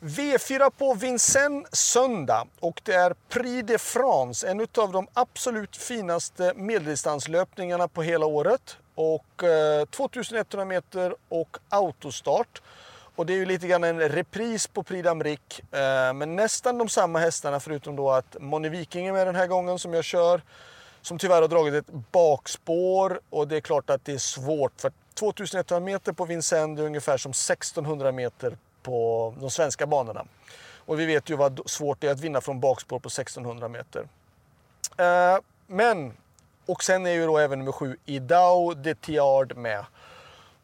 V4 på Vincennes söndag och det är Prix de France, en av de absolut finaste medeldistanslöpningarna på hela året. Och eh, 2100 meter och autostart. Och det är ju lite grann en repris på Prix d'Amérique, eh, men nästan de samma hästarna förutom då att Moni Viking är med den här gången som jag kör. Som tyvärr har dragit ett bakspår och det är klart att det är svårt för 2100 meter på Vincennes är ungefär som 1600 meter på de svenska banorna. Och vi vet ju vad svårt det är att vinna från bakspår på 1600 meter. Eh, men, och sen är ju då även nummer sju Idao de Tiard med.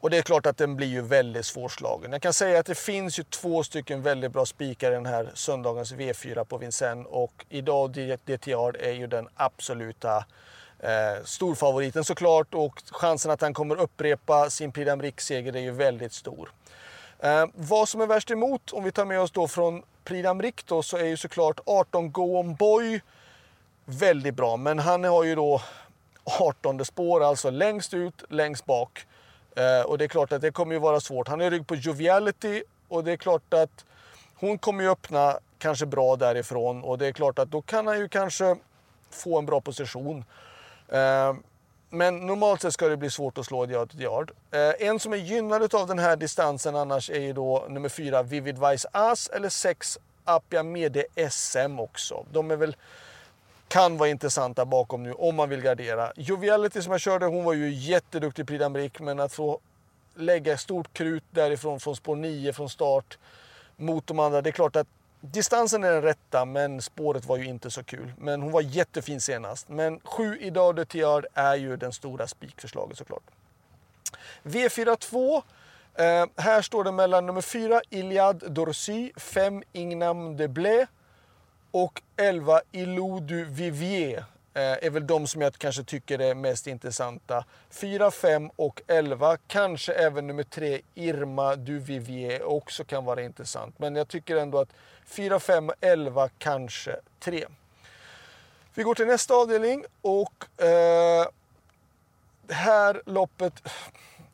Och det är klart att den blir ju väldigt svårslagen. Jag kan säga att det finns ju två stycken väldigt bra spikar i den här söndagens V4 på Vincennes och Idao de Tiard är ju den absoluta eh, storfavoriten såklart och chansen att han kommer upprepa sin Prix d'Amérique-seger är ju väldigt stor. Eh, vad som är värst emot, om vi tar med oss då från Prix d'Amérique då, så är ju såklart 18 Go On Boy väldigt bra. Men han har ju då 18 spår, alltså längst ut, längst bak. Eh, och det är klart att det kommer ju vara svårt. Han är rygg på Joviality och det är klart att hon kommer ju öppna kanske bra därifrån och det är klart att då kan han ju kanske få en bra position. Eh, men normalt sett ska det bli svårt att slå yard till yard. Eh, en som är gynnad av den här distansen annars är ju då nummer fyra Vivid Vice As eller sex Appia Mede SM också. De är väl kan vara intressanta bakom nu om man vill gardera. Joviality som jag körde, hon var ju jätteduktig Prix d'Amérique men att få lägga stort krut därifrån från spår 9 från start mot de andra. Det är klart att Distansen är den rätta, men spåret var ju inte så kul. Men hon var jättefin senast. Men 7 idag de Tiard är ju den stora spikförslaget såklart. V42. Eh, här står det mellan nummer 4 Iliad Dorsy, 5 Ingnam de Blé och 11 Ilou Vivier. Eh, är väl de som jag kanske tycker är mest intressanta. 4, 5 och 11. Kanske även nummer 3 Irma Duvivier, också kan vara intressant. Men jag tycker ändå att 4, 5 11 kanske 3. Vi går till nästa avdelning och eh, det här loppet,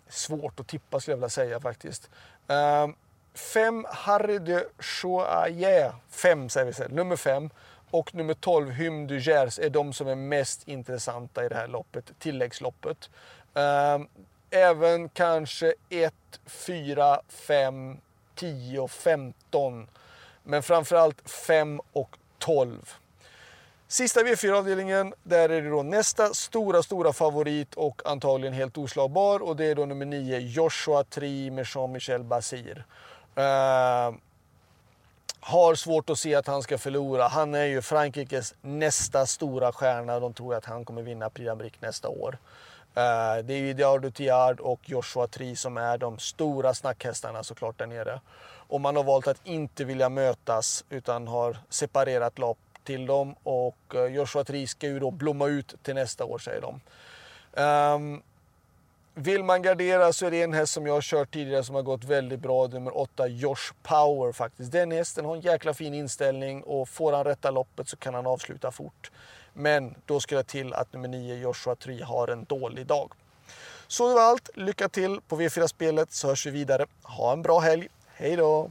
svårt att tippa skulle jag vilja säga faktiskt. Eh, fem Harry de Choyer, 5 säger vi så, nummer fem och nummer 12 Hym du Gers är de som är mest intressanta i det här loppet, tilläggsloppet. Ehm, även kanske 1, 4, 5, 10, 15. Men framförallt 5 och 12. Sista V4-avdelningen, där är det då nästa stora, stora favorit och antagligen helt oslagbar och det är då nummer 9 Joshua Tri med Jean-Michel Basir. Uh, har svårt att se att han ska förlora. Han är ju Frankrikes nästa stora stjärna. De tror att han kommer vinna Prix d'Amérique nästa år. Eh, det är ju Diar Tiard och Joshua Tri som är de stora snackhästarna såklart där nere. Och man har valt att inte vilja mötas utan har separerat lopp till dem och eh, Joshua Tri ska ju då blomma ut till nästa år säger de. Um, vill man gardera så är det en häst som jag har kört tidigare som har gått väldigt bra. Nummer 8, Josh Power faktiskt. Den hästen har en jäkla fin inställning och får han rätta loppet så kan han avsluta fort. Men då ska jag till att nummer 9, Joshua Tree, har en dålig dag. Så det var allt. Lycka till på V4-spelet så hörs vi vidare. Ha en bra helg. Hej då!